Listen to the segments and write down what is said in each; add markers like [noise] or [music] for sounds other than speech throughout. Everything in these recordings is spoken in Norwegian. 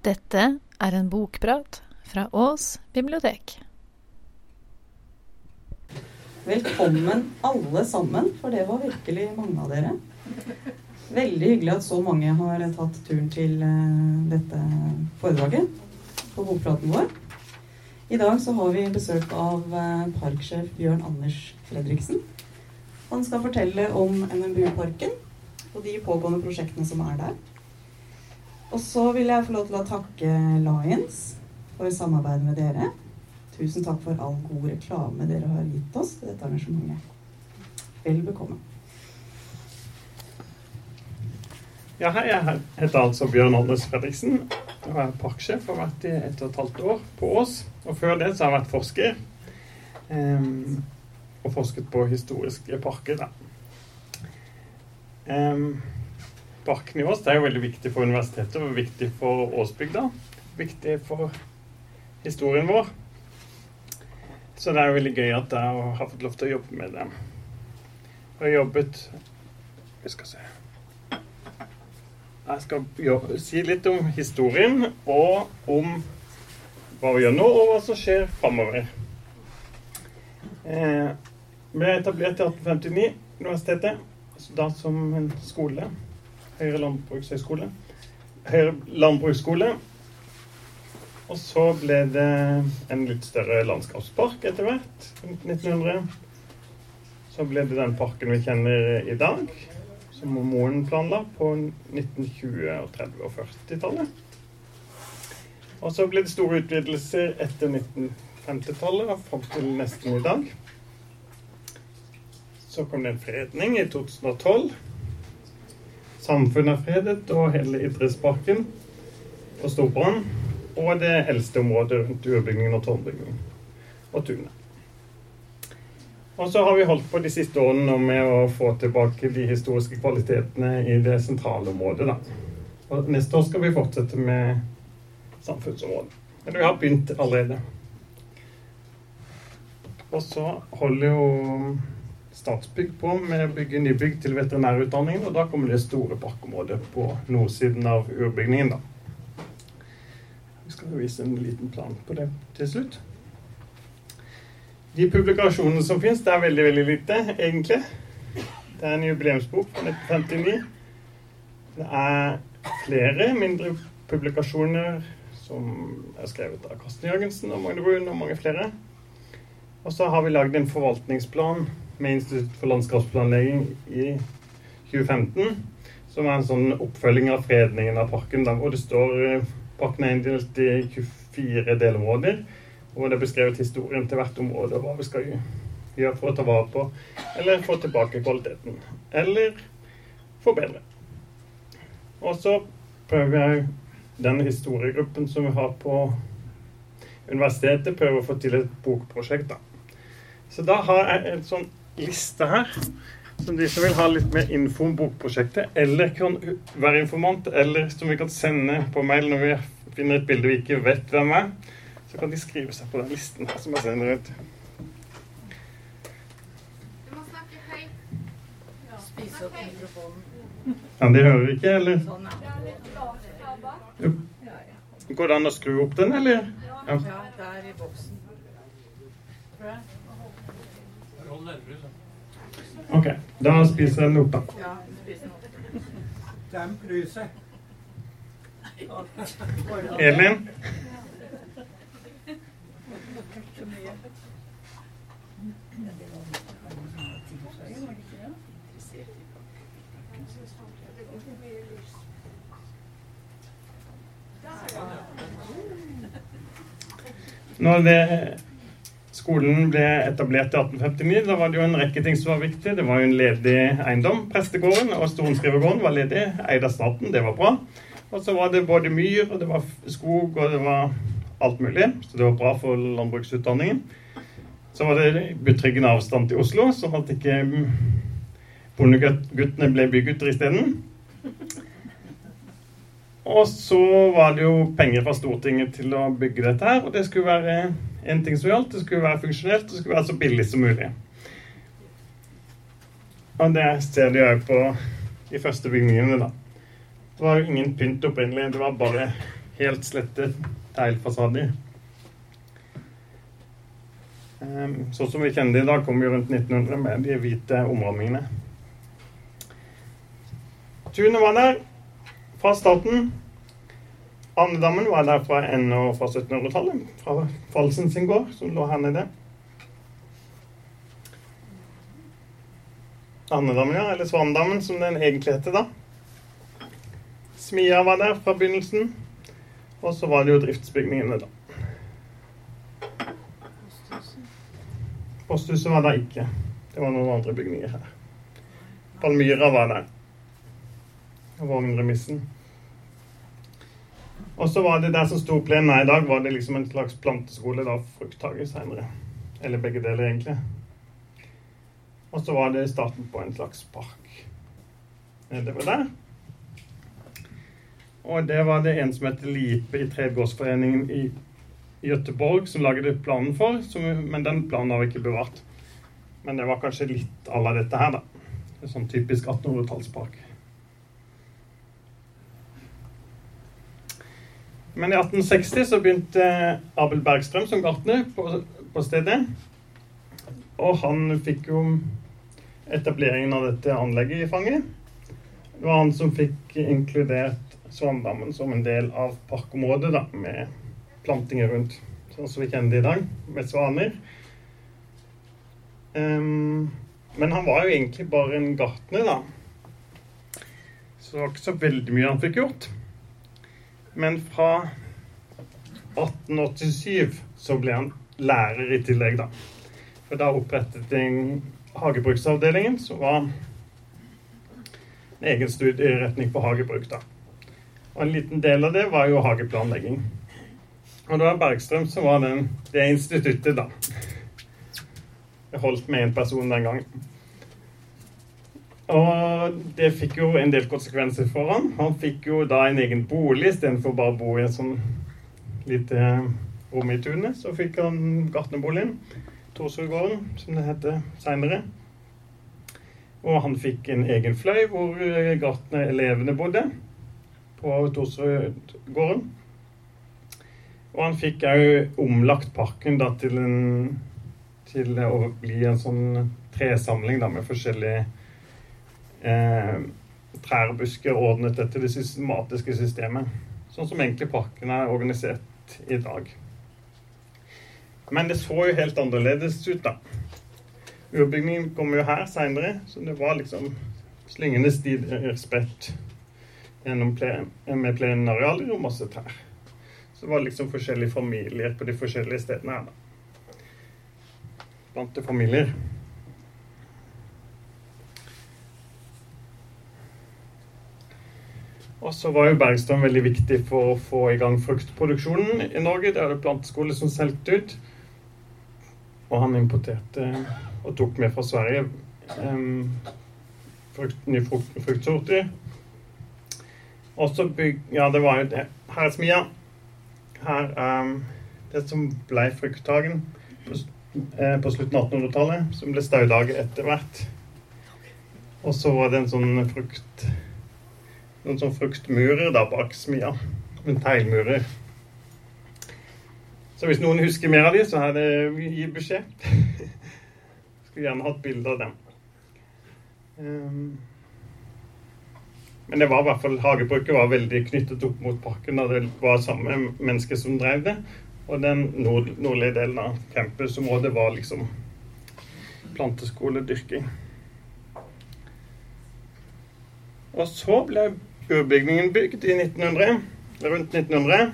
Dette er en bokprat fra Ås bibliotek. Velkommen alle sammen, for det var virkelig mange av dere. Veldig hyggelig at så mange har tatt turen til eh, dette foredraget på bokpraten vår. I dag så har vi besøk av eh, parksjef Bjørn Anders Fredriksen. Han skal fortelle om NMBU-parken og de pågående prosjektene som er der. Og så vil jeg få lov til å takke Lions for samarbeidet med dere. Tusen takk for all god reklame dere har gitt oss til dette arrangementet. Vel bekomme. Ja, hei, jeg heter altså Bjørn Anders Fredriksen og er parksjef og har vært i ett og et halvt år på Ås. Og før det så har jeg vært forsker. Um, og forsket på historiske parker. Da. Um, parken i Ås det er jo veldig viktig for universitetet viktig for Åsbygda. Viktig for historien vår. Så det er jo veldig gøy at jeg har fått lov til å jobbe med det. Jeg jobbet Vi skal se Jeg skal si litt om historien og om hva vi gjør nå, og hva som skjer framover. Eh, ble etablert i 1859, universitetet, da som en skole. Høyre landbrukshøgskole. Høyre landbruksskole. Og så ble det en litt større landskapspark etter hvert, rundt 1900. Så ble det den parken vi kjenner i dag, som moren planla på 1920-, og 30- og 40-tallet. Og så ble det store utvidelser etter 1950-tallet og fram til nesten i dag. Så kom det en fredning i 2012. Samfunnet er fredet, og hele idrettsparken på Storbrann. Og det eldste området rundt urbygningen og tårnbyggingen. og tunet. Og så har vi holdt på de siste årene med å få tilbake de historiske kvalitetene i det sentrale området. Da. Og neste år skal vi fortsette med samfunnsområdet. Men vi har begynt allerede. Og så holder jo Statsbygg på med å bygge nybygg til veterinærutdanningen, og da kommer det store parkområdet på nordsiden av urbygningen, da. Vi skal vise en liten plan på det til slutt. De publikasjonene som finnes, det er veldig, veldig lite, egentlig. Det er en jubileumsbok fra 1959. Det er flere mindre publikasjoner som er skrevet av Karsten Jørgensen og Magne Brun og mange flere. Og så har vi lagd en forvaltningsplan med Institutt for landskapsplanlegging i 2015, som er en sånn oppfølging av fredningen av parken, der hvor det står Parken er inndelt i 24 delområder, hvor det er beskrevet historien til hvert område og hva vi skal gjøre for å ta vare på eller få tilbake kvaliteten. Eller forbedre. Og så prøver jeg den historiegruppen som vi har på universitetet, prøver å få til et bokprosjekt. da. Så da har jeg et sånn liste her. Som de som vil ha litt mer info om bokprosjektet, eller kan være informant, eller som vi kan sende på mail når vi finner et bilde vi ikke vet hvem er, så kan de skrive seg på den listen her som jeg sender ut. Du må snakke høyt. Spise opp mikrofonen. Ja, de hører ikke, eller? Sånn, ja. Jo. Går det an å skru opp den, eller? Ja. Ja, der i boksen. Tror jeg. OK. Da spiser jeg den opp, da. Ja, spise den opp. Demp. Elin? Når det, skolen ble etablert i 1859, da var det jo en rekke ting som var viktig. Det var jo en ledig eiendom. Prestegården og Storenskrivergården var ledig, eid av staten. Det var bra. Og så var det både myr, og det var skog, og det var alt mulig. Så det var bra for landbruksutdanningen. Så var det betryggende avstand til Oslo, sånn at ikke bondeguttene ble bygutter isteden. Og så var det jo penger fra Stortinget til å bygge dette her. Og det skulle være en ting som gjaldt. Det skulle være funksjonelt, det skulle være så billig som mulig. Og det ser de òg på de første bygningene, da. Det var jo ingen pynt opprinnelig. Det var bare helt slette teglfasader. Sånn som vi kjenner det i dag, kom vi rundt 1900 med de hvite omrammingene. Tunet var der fra starten. Andedammen var der fra ennå fra 1700-tallet, fra Falsen sin gård, som lå her nede. Andedammen, ja, eller Svandammen, som den egentlig heter da. Smia var der fra begynnelsen. Og så var det jo driftsbygningene, da. Posthuset var der ikke. Det var noen andre bygninger her. Palmyra var der. Og vognremissen. Og så var det der som sto plenen i dag, var det liksom en slags planteskole, da, frukthage seinere. Eller begge deler, egentlig. Og så var det starten på en slags park nedover der. Og det var det en som heter Lipe i Tredgårdsforeningen i Gøteborg som lagde planen for, som, men den planen har vi ikke bevart. Men det var kanskje litt à la dette her, da. En sånn typisk 1800-tallspark. Men i 1860 så begynte Abel Bergstrøm som gartner på, på stedet. Og han fikk jo etableringen av dette anlegget i fanget. Det var han som fikk inkludert svanedammen som en del av parkområdet, da, med plantinger rundt. Sånn som vi kjenner det i dag, med svaner. Um, men han var jo egentlig bare en gartner, da. Så det var ikke så veldig mye han fikk gjort. Men fra 1887 så ble han lærer i tillegg, da. For da opprettet en hagebruksavdelingen, som var en egen studieretning på hagebruk, da. Og en liten del av det var jo hageplanlegging. Og det var Bergstrøm som var den, det instituttet, da. Jeg holdt med én person den gangen. Og det fikk jo en del konsekvenser for han. Han fikk jo da en egen bolig istedenfor bare å bo i et sånn lite rom i tunet. Så fikk han gartnerboligen. Torsrudgården, som det heter seinere. Og han fikk en egen fløy hvor gartnerelevene bodde på Torsrudgården. Og han fikk òg omlagt parken da, til, en, til å bli en sånn tresamling da, med forskjellige eh, trær og busker ordnet etter det systematiske systemet. Sånn som egentlig parken er organisert i dag. Men det så jo helt annerledes ut, da. Urbygningen kom jo her seinere, så det var liksom slyngende stier spredt gjennom plen, med plenarealer og masse trær. Så det var liksom forskjellige familier på de forskjellige stedene her, da. Plantefamilier. Og så var jo Bergstrøm veldig viktig for å få i gang fruktproduksjonen i Norge. Det er det planteskole som solgte ut. Og han importerte og tok med fra Sverige um, frukt, nye frukt, fruktsorter. Og så bygg... Ja, det var jo det. Her er smia. Her um, Det som ble Frukthagen på, eh, på slutten av 1800-tallet, som ble Staudaget etter hvert. Og så var det en sånn frukt noen sånn fruktmurer da bak smia. Med teglmurer. Så hvis noen husker mer av de, så er det gi beskjed. [laughs] Skulle gjerne hatt bilde av dem. Um, men det var i hvert fall hagebruket var veldig knyttet opp mot parken. Da det var samme menneske som drev det. Og den nord nordlige delen av campusområdet var liksom planteskoledyrking. Og så ble urbygningen bygd i 1900, rundt 1900.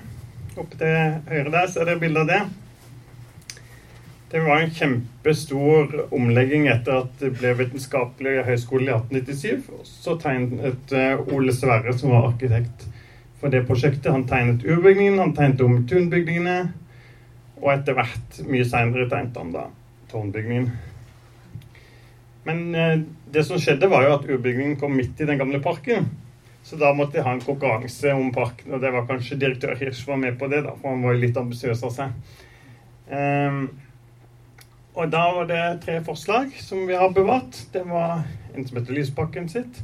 Oppe til høyre der ser dere bilde av det. Det var en kjempestor omlegging etter at det ble vitenskapelig høyskole i 1897. Så tegnet eh, Ole Sverre, som var arkitekt for det prosjektet, han tegnet urbygningen, han tegnet om tunbygningene, og etter hvert, mye seinere, tegnet han da tårnbygningen. Men eh, det som skjedde, var jo at urbygningen kom midt i den gamle parken. Så da måtte de ha en konkurranse om parken, og det var kanskje direktør Hirsch var med på det, da, for han var jo litt ambisiøs av seg. Um, og da var det tre forslag som vi har bevart. Det var en som heter Lysbakken sitt.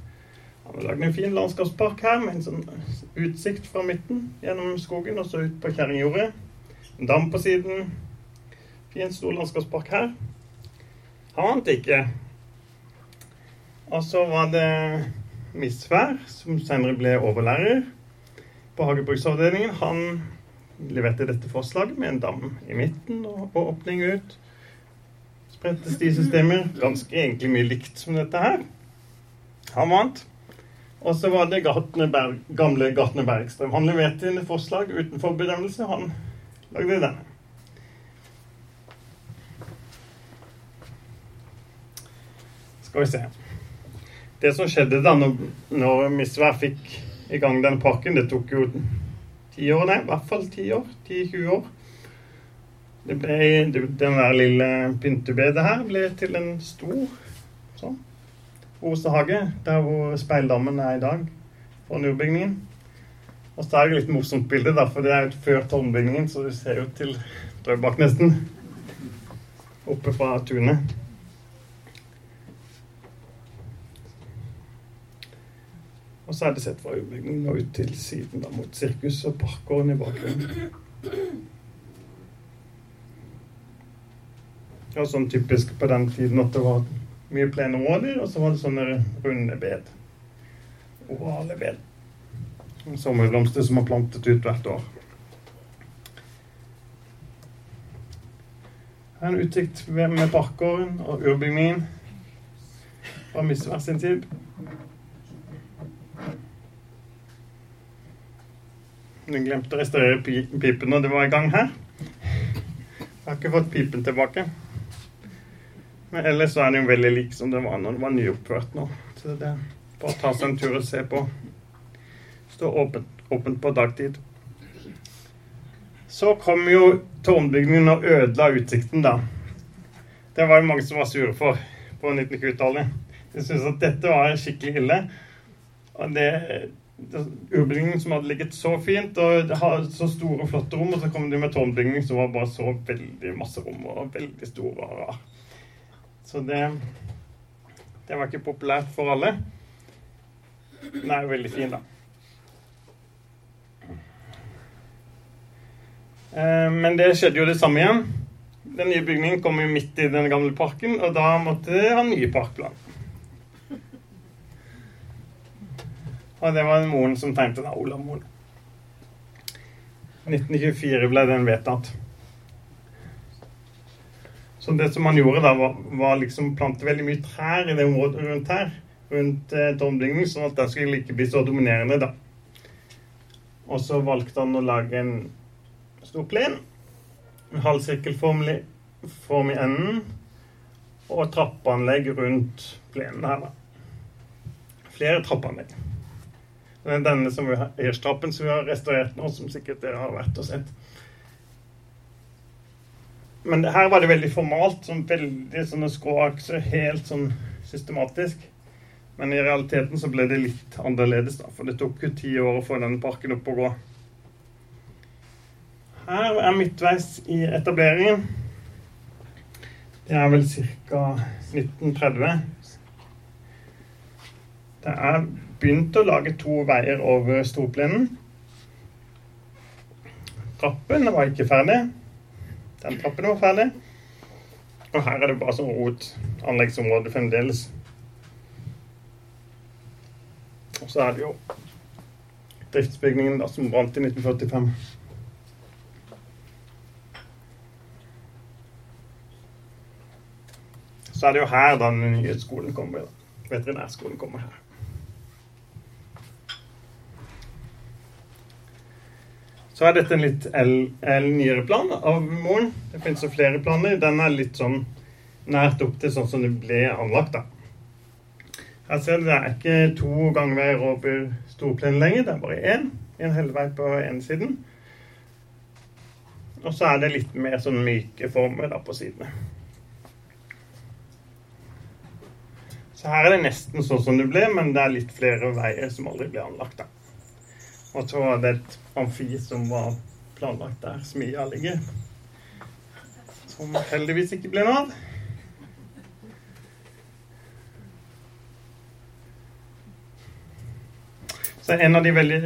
Han har lagd en fin landskapspark her med en sånn utsikt fra midten gjennom skogen og så ut på Kjerringjordet. En dam på siden. Fin, stor landskapspark her. Han vant ikke. Og så var det Misvær, som senere ble overlærer på hagebruksavdelingen. Han leverte dette forslaget med en dam i midten og, og åpning ut. Spredte stisystemer. Ganske egentlig mye likt som dette her. Han vant. Og så var det Gartneberg, gamle Gartner Bergstrøm. Han leverte inn et forslag utenfor bedømmelse. Han lagde denne. Skal vi se. Det som skjedde da når, når Misvær fikk i gang den parken, det tok jo ti år, nei, i hvert fall ti år. Ti-20 år. Det ble, det, den der lille pyntebedet her ble til en stor sånn rosehage, der hvor speildammen er i dag, foran urbygningen. Og så er det litt morsomt bilde, da, for det er jo før tårnbygningen, så du ser jo til Drøbak nesten. Oppe fra tunet. Og så er det sett fra ubygningen og ut til siden, da, mot sirkus og parkgården i bakgrunnen. Ja, sånn typisk på den tiden at det var mye plenområder, og så var det sånne runde bed. Ovale bed. Sommerblomster som er plantet ut hvert år. Her er en utsikt med parkgården og urbygningen fra Misvær sin tid. Hun glemte å restaurere pipen når det var i gang her. Jeg har ikke fått pipen tilbake. Men ellers så er den jo veldig lik som det var når den var nyoppført nå. Så det er bare å ta seg en tur og se på. Står åpent, åpent på dagtid. Så kom jo tårnbygningen og ødela utsikten, da. Det var jo mange som var sure for på 1920-tallet. De syntes at dette var skikkelig ille. Og det urbygningen som hadde ligget så fint og hadde så store og flotte rom, og så kom de med tårnbygning som var bare så veldig masse rom og veldig store og rar. Så det Det var ikke populært for alle. Den er jo veldig fin, da. Eh, men det skjedde jo det samme igjen. Den nye bygningen kom jo midt i den gamle parken, og da måtte de ha nye parkplan. Og det var moren som tegnet den, Olav-moren. 1924 ble den vedtatt. Så det som man gjorde da, var, var liksom plante veldig mye trær i det området rundt her. Rundt eh, tombygningen, sånn at den skulle ikke bli så dominerende, da. Og så valgte han å lage en stor plen En halvsirkelform form i enden og trappeanlegg rundt plenen her, da. Flere trappeanlegg. Denne som vi har, Hirstrappen som vi har restaurert nå, som sikkert dere har vært og sett. Men her var det veldig formalt, sånn veldig sånne skråakser, helt sånn systematisk. Men i realiteten så ble det litt annerledes, da, for det tok jo ti år å få denne parken opp og gå. Her er midtveis i etableringen. Det er vel ca. 1930. Det er begynt å lage to veier over storplenen. Trappen var ikke ferdig. Den trappen var ferdig. Og her er det bare sånn rotanleggsområde fremdeles. Og så er det jo driftsbygningen da, som brant i 1945. Så er det jo her da den nye skolen kommer. Veterinærskolen kommer her. Så er dette en litt nyere plan av moren. Det finnes jo flere planer. Den er litt sånn nært opp til sånn som det ble anlagt, da. Her ser du det er ikke to gangveier over storplenen lenger. Det er bare én. En helvei på ene siden. Og så er det litt mer sånn myke former da på sidene. Så her er det nesten sånn som det ble, men det er litt flere veier som aldri ble anlagt. da. Og så var det et amfi som var planlagt der smia ligger. Som heldigvis ikke ble noe av. Så en av de veldig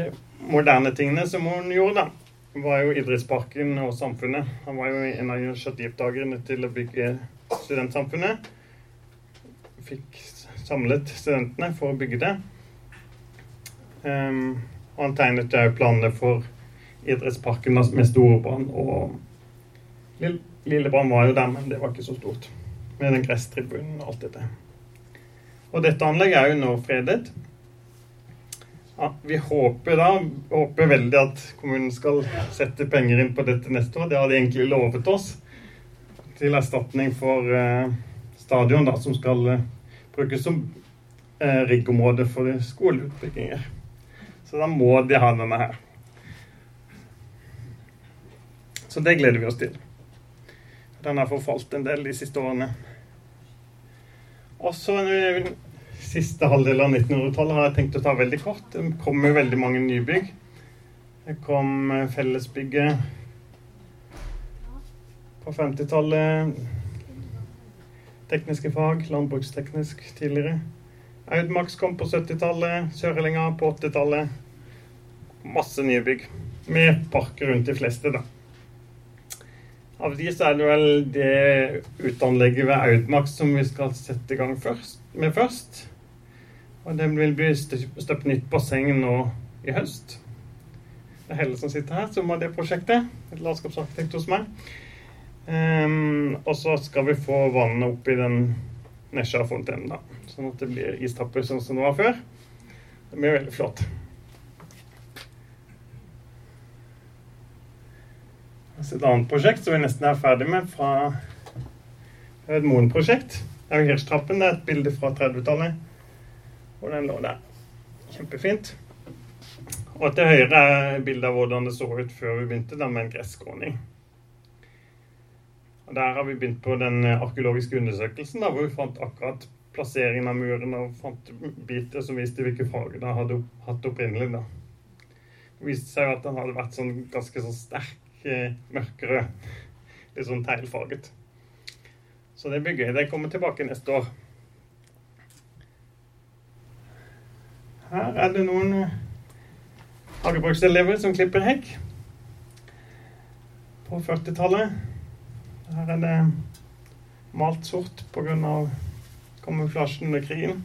moderne tingene som hun gjorde, da, var jo idrettsparken og samfunnet. Han var jo en av initiativtakerne til å bygge studentsamfunnet. Fikk samlet studentene for å bygge det. Um, og han tegnet jo planene for idrettsparken med Storebrann og Lillebrand var jo der, men det var ikke så stort. Med den gresstribunen og alt dette. Og dette anlegget er jo nå fredet. Ja, vi håper da håper veldig at kommunen skal sette penger inn på dette neste år. Det har de egentlig lovet oss. Til erstatning for eh, stadion, da, som skal eh, brukes som eh, riggområde for skoleutbygginger. Så da må de ha denne her. Så det gleder vi oss til. Den har forfalt en del de siste årene. Også siste halvdel av 1900-tallet har jeg tenkt å ta veldig kort. Det kommer veldig mange nybygg. Det kom eh, Fellesbygget på 50-tallet. Tekniske fag, landbruksteknisk tidligere. Audmax kom på 70-tallet. Sørlinga på 80-tallet. Masse nye bygg. Med parker rundt de fleste, da. Av de så er det vel det uteanlegget ved Audmax som vi skal sette i gang først, med først. Og det vil bli støpt nytt basseng nå i høst. Det er Helle som sitter her, som har det prosjektet. Et landskapsarkitekt hos meg. Um, og så skal vi få vannet opp i den Nesja-fontenen, da. Sånn at det blir istapper sånn som det var før. Det blir veldig flott. et annet prosjekt som vi nesten er ferdig med, fra et Moen-prosjekt. Er. Det er et bilde fra 30-tallet. Og den lå der. Kjempefint. Og til høyre er bildet av hvordan det så ut før vi begynte, da med en gresskråning. Der har vi begynt på den arkeologiske undersøkelsen, da, hvor vi fant akkurat plasseringen av muren og fant biter som viste hvilke farger den hadde hatt opprinnelig. da. Det viste seg at den hadde vært sånn ganske sånn sterk mørkere. Litt sånn teglfarget. Så det blir gøy. Det kommer tilbake neste år. Her er det noen eh, hagebrukselever som klipper hekk på 40-tallet. Her er det malt sort pga. kamuflasjen under krigen.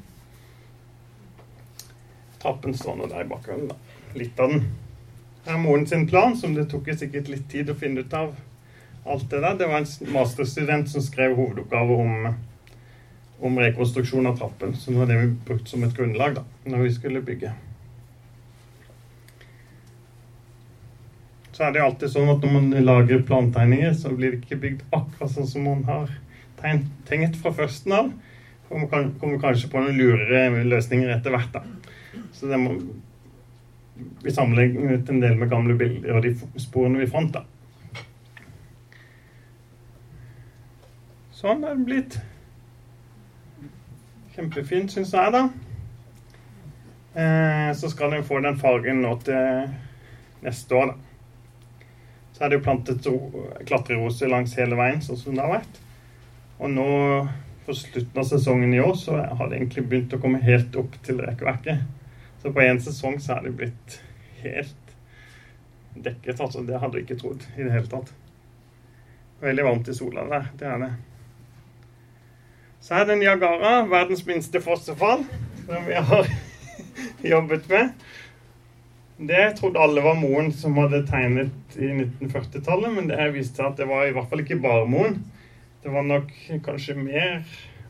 Trappen står nå der i bakgrunnen. Litt av den Her er moren sin plan, som det tok sikkert litt tid å finne ut av alt det der. Det var en masterstudent som skrev hovedoppgave om, om rekonstruksjon av trappen. Nå var det vi brukte som et grunnlag da, når vi skulle bygge. Så er det alltid sånn at når man lager plantegninger, så blir det ikke bygd akkurat sånn som man har tenkt fra førsten av. Og man kommer kanskje på noen lurere løsninger etter hvert. da. Så det må vi sammenlignet en del med gamle bilder og de sporene vi fant. da. Sånn er det blitt. Kjempefint, syns jeg, da. Eh, så skal den få den fargen nå til neste år, da. Så er det jo plantet klatreroser langs hele veien, sånn som det har vært. Og nå, for slutten av sesongen i år, så har det egentlig begynt å komme helt opp til rekkverket. Så på én sesong så er det blitt helt dekket. altså Det hadde vi ikke trodd i det hele tatt. Veldig varmt i sola der. Det er det. Så er det Niagara, verdens minste fossefall, som vi har [laughs] jobbet med. Det trodde alle var moren som hadde tegnet i 1940-tallet, men det viste seg at det var i hvert fall ikke bare moren. Det var nok kanskje mer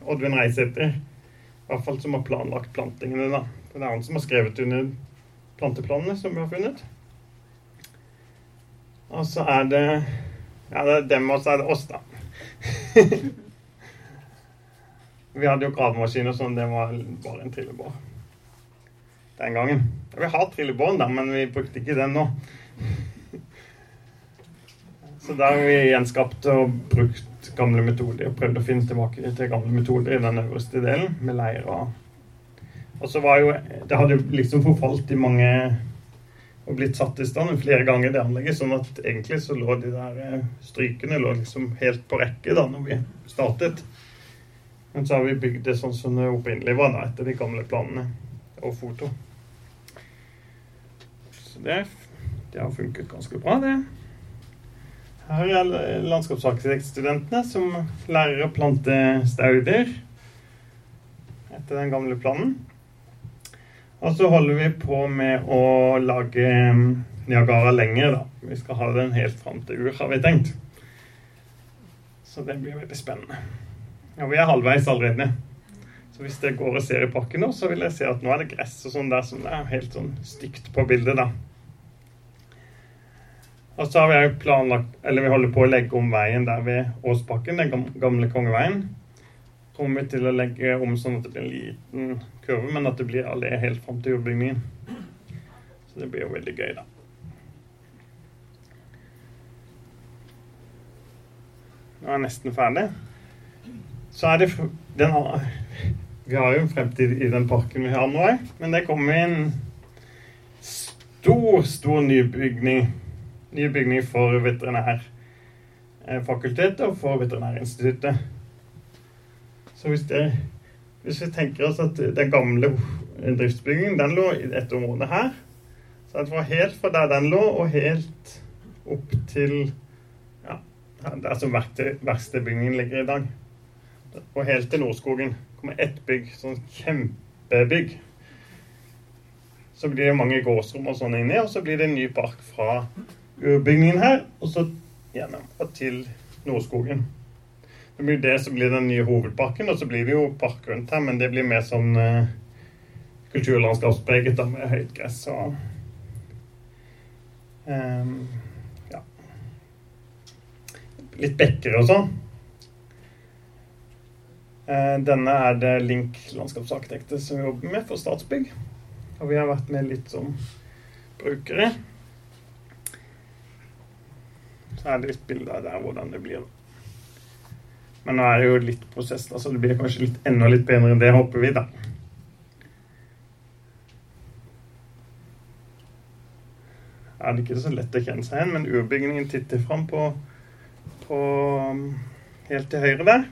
Oddvin Reisæter, i hvert fall som har planlagt plantingene, da. Det er han som har skrevet under planteplanene som vi har funnet. Og så er det Ja, det er dem, og så er det oss, da. [laughs] vi hadde jo gravemaskin og sånn. Det var bare en trillebår den gangen. Vi har trillebånd, da, men vi brukte ikke den nå. Så da har vi gjenskapt og brukt gamle metoder og prøvd å finne tilbake til gamle metoder i den øverste delen, med leir og så var jo Det hadde liksom forfalt i mange og blitt satt i stand flere ganger, det anlegget. Sånn at egentlig så lå de der eh, strykene lå liksom helt på rekke da når vi startet. Men så har vi bygd det sånn som det opprinnelig var, da, etter de gamle planene og foto. Det, det har funket ganske bra, det. Her er landskapsarkitektstudentene som lærer å plante stauder etter den gamle planen. Og så holder vi på med å lage Niagara lenger, da. Vi skal ha den helt fram til ur, har vi tenkt. Så det blir veldig spennende. Ja, vi er halvveis allerede. Så hvis jeg går og ser i parken nå, så vil jeg se at nå er det gress og sånn der som det er helt sånn stygt på bildet, da. Og så har vi planlagt Eller vi holder på å legge om veien der ved Åsbakken, den gamle kongeveien. Kommer vi til å legge om sånn at det blir en liten kurve, men at det blir allé helt fram til jordbygningen. Så det blir jo veldig gøy, da. Nå er jeg nesten ferdig. Så er det den, [laughs] Vi har jo en fremtid i den parken vi har nå, men det kommer en stor, stor nybygning. Ny bygning for veterinærfakultetet og for Veterinærinstituttet. Så hvis, det, hvis vi tenker oss at den gamle driftsbygningen den lå i dette området her Så det var helt fra der den lå, og helt opp til ja, der som verkstedbygningen ligger i dag. Og helt til Nordskogen kommer ett bygg, sånn kjempebygg. Så blir det mange gårdsrom og sånn inni, og så blir det en ny park fra urbygningen her, og så gjennom og til Nordskogen. Det blir det som blir den nye hovedparken, og så blir det jo park rundt her, men det blir mer sånn uh, kulturlandskapspreget med høyt gress og um, Ja. Litt bekker og sånn. Uh, denne er det Link landskapsarkitekter som jobber med for Statsbygg. Og vi har vært med litt som brukere. Så er det litt bilder der hvordan det blir. Men nå er det jo litt prosess, da, så det blir kanskje litt, enda litt bedre enn det, håper vi, da. Er det ikke så lett å kjenne seg igjen, men urbygningen titter fram på, på helt til høyre der.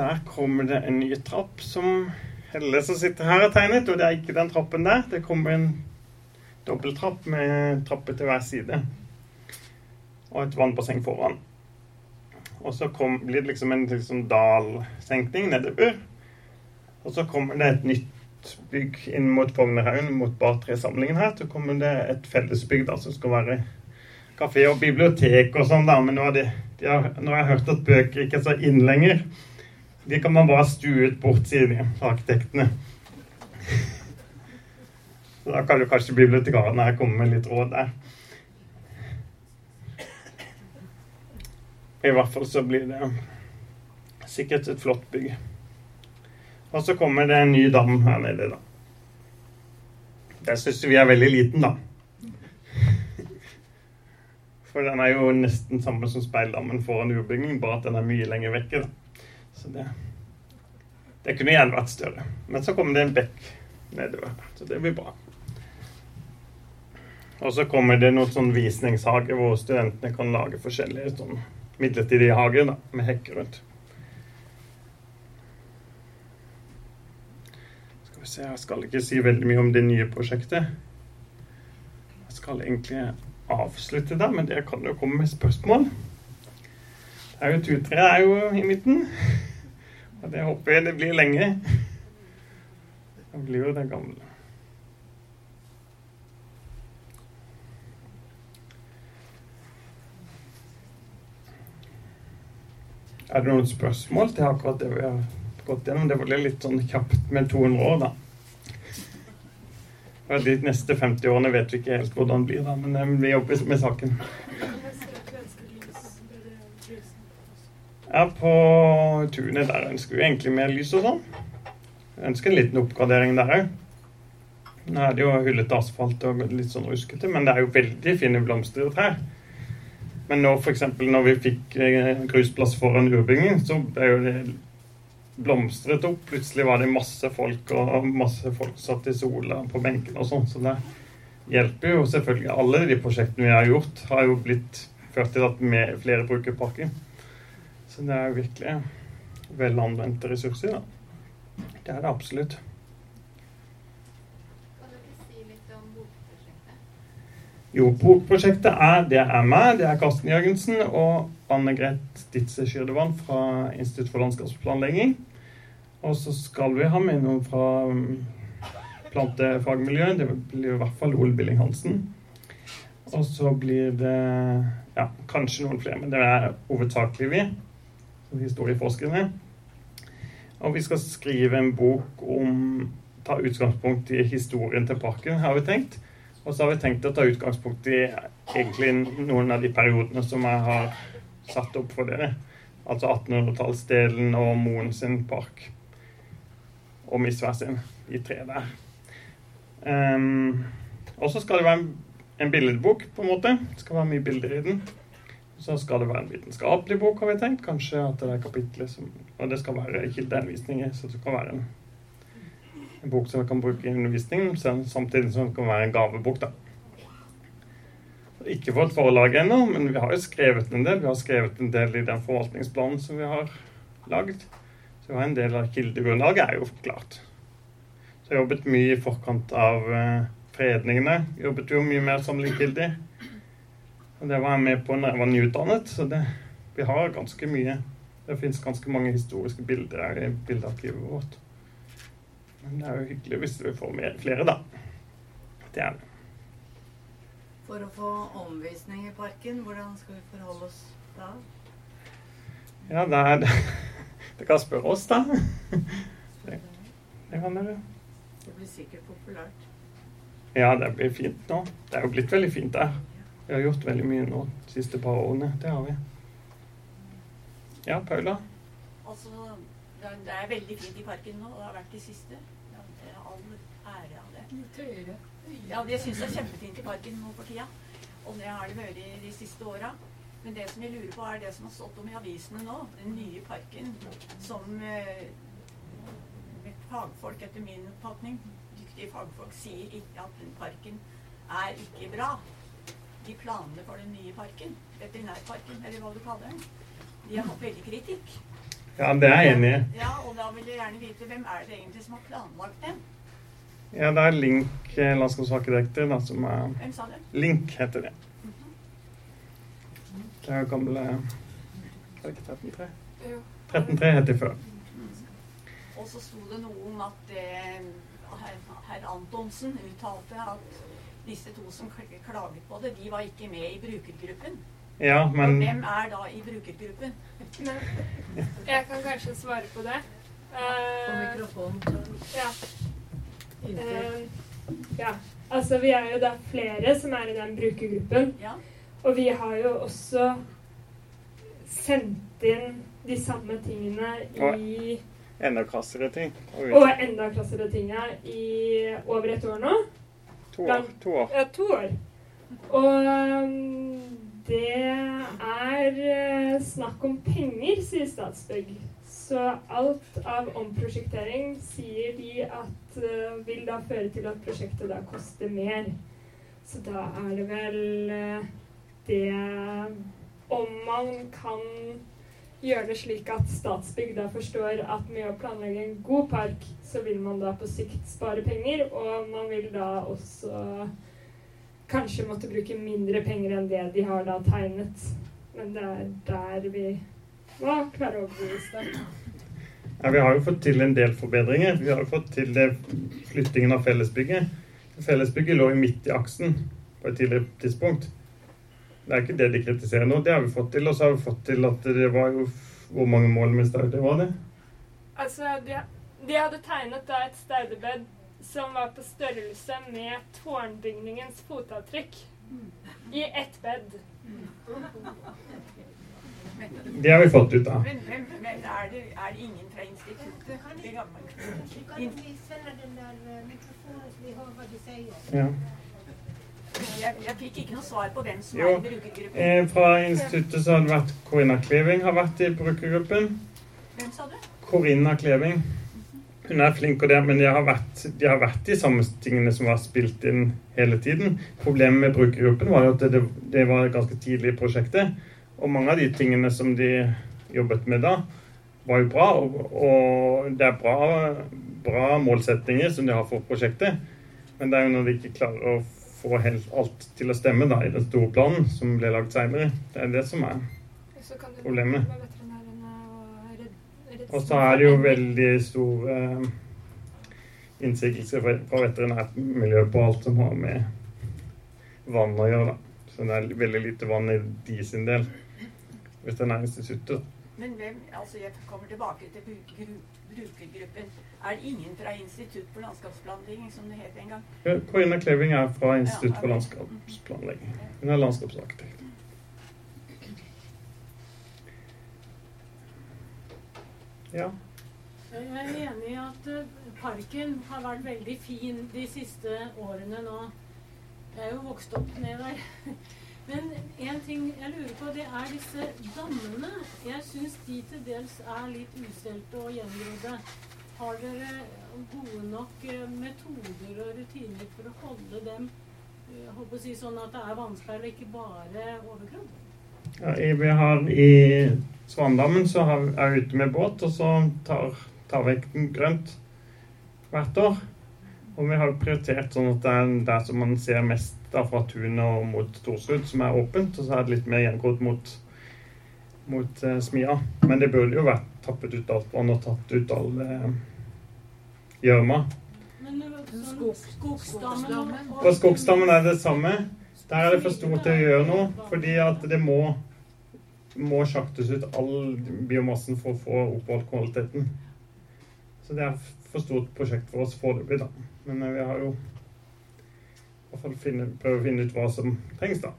Der kommer det en ny trapp som Helle som sitter her, har tegnet, og det er ikke den trappen der. Det kommer en dobbelttrapp med trapper til hver side. Og et vannbasseng foran. Og så kom, blir det liksom en liksom dalsenkning nedover. Og så kommer det et nytt bygg inn mot Fognerhaugen, mot Bar-3-samlingen her. Så kommer det et fellesbygg da, som skal være kafé og bibliotek og sånn, da. Men nå har, de, de har, nå har jeg hørt at bøker ikke er så inn lenger. De kan man bare stue ut bort, sier de, arkitektene. Da kan jo kanskje bibliotekaren her komme med litt råd der. I hvert fall så blir det sikkert et flott bygg. Og så kommer det en ny dam her nede, da. Der syns vi er veldig liten, da. For den er jo nesten samme som speildammen foran urbygning, bare at den er mye lenger vekke. Så det, det kunne gjerne vært større. Men så kommer det en bekk nedover. Så det blir bra. Og så kommer det noen sånn visningshage hvor studentene kan lage forskjellige sånn midlertidige hager da, med hekker rundt. Skal vi se, Jeg skal ikke si veldig mye om det nye prosjektet. Jeg skal egentlig avslutte der, men dere kan jo komme med spørsmål. Det er jo tutre er jo i midten. Og det håper jeg det blir lenge. Det blir jo det gamle. Er det noen spørsmål til akkurat det vi har gått gjennom? Det var litt sånn kjapt med 200 år, da. De neste 50 årene vet vi ikke helt hvordan det blir, da, men eh, vi jobber med saken. Ja, på tunet der ønsker vi egentlig mer lys og sånn. Jeg ønsker en liten oppgradering der òg. Nå er det jo hullete asfalt og litt sånn ruskete, men det er jo veldig fine blomster og trær. Men nå f.eks. når vi fikk eh, grusplass foran urbyggingen, så ble jo det blomstret opp. Plutselig var det masse folk, og masse folk satt i sola på benken og sånn. Så det hjelper jo selvfølgelig. Alle de prosjektene vi har gjort, har jo blitt ført til at flere bruker parken. Så det er jo virkelig vel anvendte ressurser, da. Det er det absolutt. Kan dere si Jo, bokprosjektet er det er meg, det er Karsten Jørgensen og Anne Greth Ditze Skyrdevann fra Institutt for landskapsplanlegging. Og så skal vi ha med noen fra um, plantefagmiljøet. Det blir i hvert fall Ole Billing Hansen. Og så blir det ja, kanskje noen flere, men det er hovedsakelig vi, som historieforskere. Og vi skal skrive en bok om Ta utgangspunkt i historien til parken, har vi tenkt. Og så har vi tenkt å ta utgangspunkt i egentlig noen av de periodene som jeg har satt opp for dere. Altså 1800-tallsdelen og Moen sin park. Og Misvær sin. De tre der. Um, og så skal det være en, en billedbok, på en måte. Det skal være mye bilder i den. Så skal det være en vitenskapelig bok, har vi tenkt. Kanskje at det er kapitlet som Og det skal være kildeanvisninger, så det kan være en en bok som vi kan bruke i undervisningen, samtidig som det kan være en gavebok. da. Ikke fått forlag ennå, men vi har jo skrevet en del. Vi har skrevet en del i den forvaltningsplanen som vi har lagd. Så vi har en del av kildegrunnlaget er jo forklart. Så jeg har jobbet mye i forkant av fredningene. fredningene. Jobbet jo mye mer likegyldig. Og det var jeg med på når jeg var nyutdannet, så det, vi har ganske mye. Det fins ganske mange historiske bilder her i bildearkivet vårt. Men det er jo hyggelig hvis vi får med flere, da. Det er det. For å få omvisning i parken, hvordan skal vi forholde oss da? Ja, det er det. [laughs] Dere kan spørre oss, da. Det, det kan dere. Det blir sikkert populært. Ja, det blir fint nå. Det er jo blitt veldig fint der. Vi har gjort veldig mye nå de siste par årene. Det har vi. Ja, Paula? Altså, det er veldig fint i parken nå, og det har vært de siste. All høyere. det. Ja, jeg syns det er kjempefint i parken nå for tida. Og det har det vært de siste åra. Men det som jeg lurer på, er det som har stått om i avisene nå. Den nye parken som eh, fagfolk, etter min oppfatning, dyktige fagfolk, sier ikke at den parken er ikke bra. De planene for den nye parken, veterinærparken, eller hva du kaller den, de har hatt veldig kritikk. Ja, det er jeg enig i. Ja, og da vil jeg gjerne vite hvem er det egentlig som har planlagt den? Ja, det er Link eh, landskapsarkitekter da, som er? Link heter det. Det er jo gamle Er det ikke 13.3? 13.3 het de før. Og så sto det noe om at herr, herr Antonsen uttalte at disse to som klaget på det, de var ikke med i brukergruppen. Ja, Og men hvem er da i brukergruppen? Jeg kan kanskje svare på det. På Eh, mikrofonen. ja. Eh, ja. Altså, vi er jo da flere som er i den brukergruppen. Ja, Og vi har jo også sendt inn de samme tingene i enda krassere ting. Og Og enda klassere ting i over et år nå. to år. To år. Ja, to år. Og um, det er eh, snakk om penger, sier Statsbygg. Så alt av omprosjektering sier de at uh, vil da føre til at prosjektet da koster mer. Så da er det vel uh, det Om man kan gjøre det slik at Statsbygg da forstår at med å planlegge en god park, så vil man da på sikt spare penger, og man vil da også kanskje måtte bruke mindre penger enn det de har da tegnet. Men det er der vi må klarer å overbevise dem. Ja, vi har jo fått til en del forbedringer. Vi har jo fått til flyttingen av fellesbygget. Fellesbygget lå midt i aksen på et tidligere tidspunkt. Det er ikke det de kritiserer nå. Det har vi fått til. Og så har vi fått til at det var jo Hvor mange mål med staude var det? Altså, de, de hadde tegnet da et staudebed som var på størrelse med tårnbygningens fotavtrykk. I ett bed. Det har vi fått ut av. Men, men, men er, det, er det ingen fra instituttet? Det gamle eh? Ja. Jeg, jeg fikk ikke noe svar på hvem som Jo, er i brukergruppen. Eh, fra instituttet så har det vært Corinna Kleving har vært i brukergruppen. Hvem sa du? Corinna Kleving. Hun er flink, og det, men de har, vært, de har vært de samme tingene som var spilt inn hele tiden. Problemet med brukergruppen var jo at det, det var ganske tidlig i prosjektet. Og mange av de tingene som de jobbet med da, var jo bra. Og, og det er bra, bra målsettinger som de har for prosjektet. Men det er jo når de ikke klarer å få helt alt til å stemme da, i den store planen som ble lagd seinere. Det er det som er Problemet. og så er det jo veldig stor eh, innsigelse fra veterinærmiljøet på alt som har med vann å gjøre. da. Så det er veldig lite vann i de sin del. Veterinærinstituttet. Men hvem Altså, jeg kommer tilbake til bruker, brukergruppen. Er det ingen fra Institutt for landskapsplanlegging, som det het en gang? Ja, Karina Kleving er fra Institutt for landskapsplanlegging. Hun er landskapsarkitekt. Ja. Jeg er enig i at eh, parken har vært veldig fin de siste årene nå. Jeg er jo vokst opp ned der. Men en ting jeg lurer på, det er disse dammene. Jeg syns de til dels er litt ustelte og gjengrodde. Har dere gode nok eh, metoder og rutiner for å holde dem eh, jeg håper å si sånn at det er vannspeil ikke bare overkropp? Ja, vi har I Svandammen så er vi ute med båt, og så tar, tar vekten grønt hvert år. Og vi har prioritert sånn at det er der som man ser mest da, fra tunet og mot Storsrud, som er åpent, og så er det litt mer gjengrodd mot, mot eh, Smia. Men det burde jo vært tappet ut alt vann og tatt ut all eh, gjørma. Men det var sånn På skogstammen er det samme. Der er det for stort til å gjøre noe, fordi at det må, må sjaktes ut all biomassen for å få oppholdt kvaliteten. Så det er for stort prosjekt for oss foreløpig, da. Men eh, vi har jo i hvert fall finne, prøve å finne ut hva som trengs, da.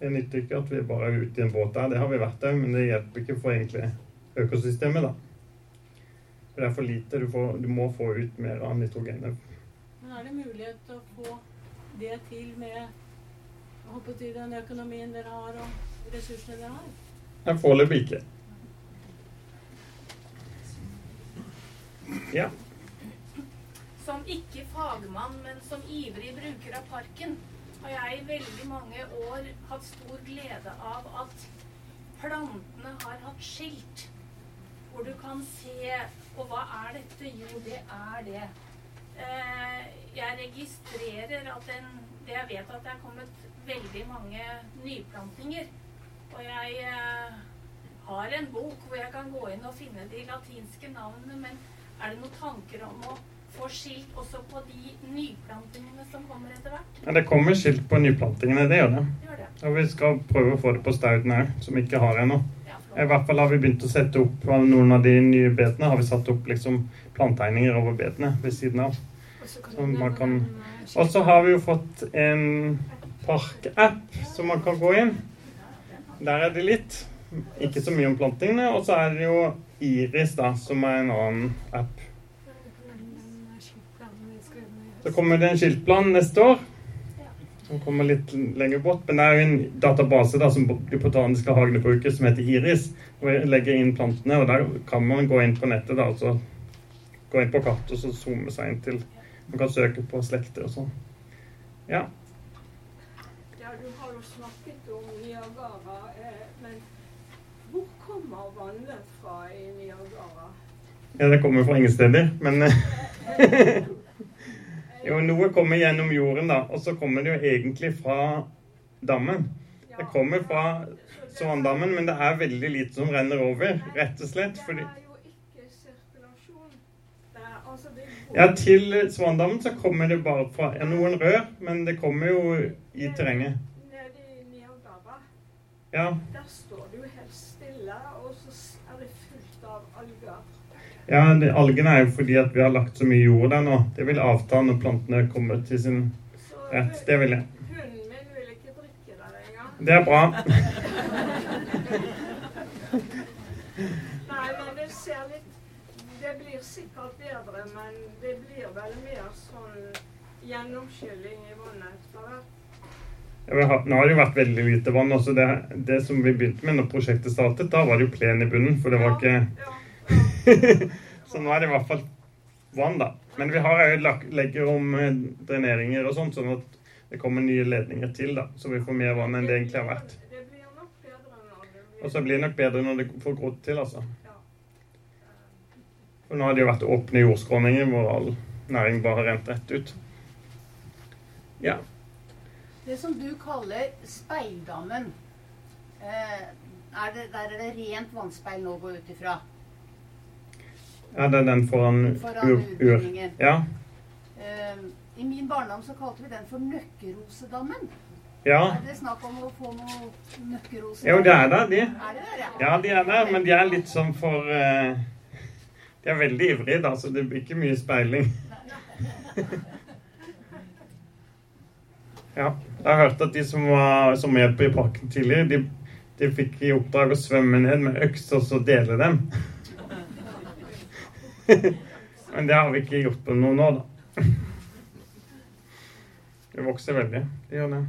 Det nytter ikke at vi bare er ute i en båt der. Det har vi vært òg, men det hjelper ikke for egentlig økosystemet, da. For det er for lite. Du, får, du må få ut mer av nitrogenet Men er det mulighet til å få det til med håper å den økonomien dere har og ressursene dere har? Nei, Foreløpig ikke. Ja. Som ikke fagmann, men som ivrig bruker av parken, har jeg i veldig mange år hatt stor glede av at plantene har hatt skilt. Hvor du kan se Og hva er dette? Jo, det er det. Eh, jeg registrerer at det jeg vet at det er kommet veldig mange nyplantninger. Og jeg eh, har en bok hvor jeg kan gå inn og finne de latinske navnene, men er det noen tanker om å få skilt også på de nyplantingene som kommer etter hvert? Ja, Det kommer skilt på nyplantingene, det gjør det. Gjør det. Og vi skal prøve å få det på stauden her, som ikke har ennå. I hvert fall har vi begynt å sette opp noen av de nye betene. Har vi satt opp liksom plantegninger over betene ved siden av. Kan Og så har vi jo fått en parkapp som man kan gå inn. Der er det litt. Ikke så mye om plantingene. Og så er det jo Iris, da, som er en annen app. Så kommer det en skiltplan neste år. Som kommer litt lenger bort. Men det er jo en database da, som de botaniske hagene bruker, som heter Iris. Hvor vi legger inn plantene, og der kan man gå inn på nettet da, og så gå inn på kartet og så zoome seg inn til Man kan søke på slekter og sånn. Ja. Ja, du har jo snakket om Niagara, eh, men hvor kommer vannet fra i Niagara? ja, det kommer fra ingen steder, men eh, [laughs] [laughs] Jo, noe kommer gjennom jorden, da. Og så kommer det jo egentlig fra dammen. Det kommer fra Svandammen, men det er veldig lite som renner over, rett og slett. Fordi Ja, til Svandammen så kommer det bare fra ja, noen rør, men det kommer jo i terrenget. Nede i Niagara, Ja. der står det jo helt stille, og så s- er det fullt av alger. Ja Algen er jo fordi at vi har lagt så mye jord der nå. Det vil avta når plantene kommer til sin rett. Det vil jeg. Hunden min vil ikke drikke der engang. Det er bra. [laughs] [laughs] Nei, men det ser litt Det blir sikkert bedre, men det blir vel mer sånn gjennomskylling i vannet etter hvert. Har, nå har det jo vært veldig lite vann. Også det, det som vi begynte med når prosjektet startet, da var det jo plen i bunnen. For det var ikke [laughs] Så nå er det i hvert fall vann, da. Men vi har jo legger om eh, dreneringer og sånt, sånn at det kommer nye ledninger til, da. Så vi får mer vann enn det egentlig har vært. Og så blir det nok bedre når det får grodd til, altså. For nå har det jo vært åpne jordskråninger hvor all næring bare har rent rett ut. Ja. Det som du kaller speildammen, eh, er det, der er det rent vannspeil nå går ut ifra? Ja, det er den foran, Foran ur, ur. Ja. Eh, I min barndom så kalte vi den for Nøkkerosedammen. Ja. Er det snakk om å få noe nøkkerose? Jo, det er det, de. Er det der, ja? Ja, de er der, men de er litt sånn for eh, De er veldig ivrige, da, så det blir ikke mye speiling. Ja. Jeg har hørt at de som var sommerhjelper i parken tidligere, de, de fikk i oppdrag å svømme ned med øks og så dele dem. [laughs] Men det har vi ikke gjort på noen år, da. [laughs] Det vokser veldig. Det gjør det.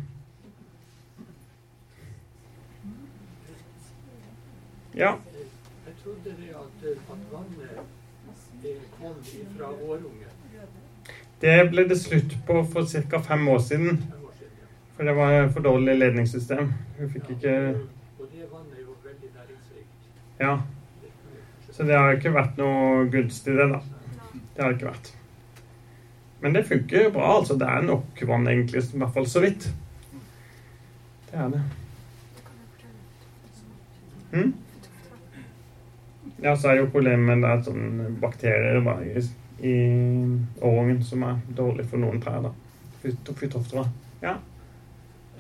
Ja. Jeg trodde det at, at vannet kom fra vårunge. Det ble det slutt på for ca. fem år siden. For det var for dårlig ledningssystem. Vi fikk ikke Og det vannet er jo veldig næringsrikt. Ja. Så det har ikke vært noe gunstig, det, da. Det har det ikke vært. Men det funker bra, altså. Det er nok vann, egentlig, i hvert fall så vidt. Det er det. Hm? Ja, så er jo problemet med det er sånn bakterier bare i, årungen som er dårlig for noen trær. da. Fyt- Fytoftere. Ja.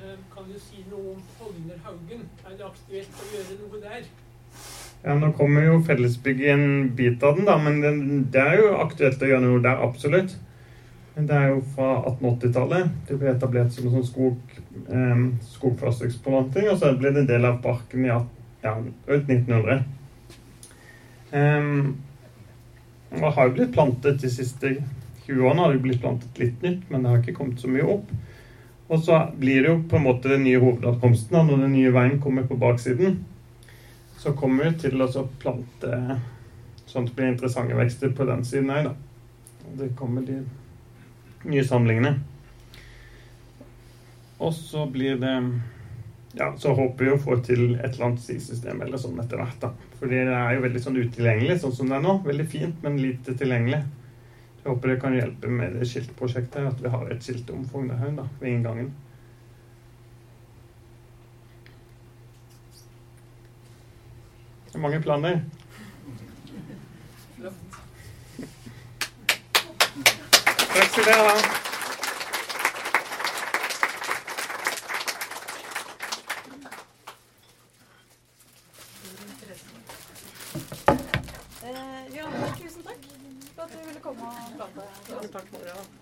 Eh, Kan du si noe om Frognerhaugen? Er det aktuelt å gjøre noe der? Ja, nå kommer jo Fellesbygg i en bit av den, da, men det, det er jo aktuelt å gjøre noe der, absolutt. Det er jo fra 1880-tallet. Det ble etablert som en sånn skog, eh, skogforsøksplanting, og så ble det en del av parken i ja, ja, rundt 1900. Um, det har jo blitt plantet de siste 20 årene, har det blitt plantet litt nytt, men det har ikke kommet så mye opp. Og så blir det jo på en måte den nye hovedadkomsten da, når den nye veien kommer på baksiden. Så kommer vi til å plante sånn at det blir interessante vekster på den siden òg, da. Det kommer de nye samlingene. Og så blir det Ja, så håper vi å få til et eller annet stisystem eller sånn etter hvert, da. Fordi det er jo veldig sånn utilgjengelig sånn som det er nå. Veldig fint, men lite tilgjengelig. Jeg håper det kan hjelpe med det skiltprosjektet, at vi har et skiltomfang der da, ved inngangen. Det er mange planer. Takk skal dere ha. Eh, ja, tusen takk for at du ville komme og prate. Takk for det.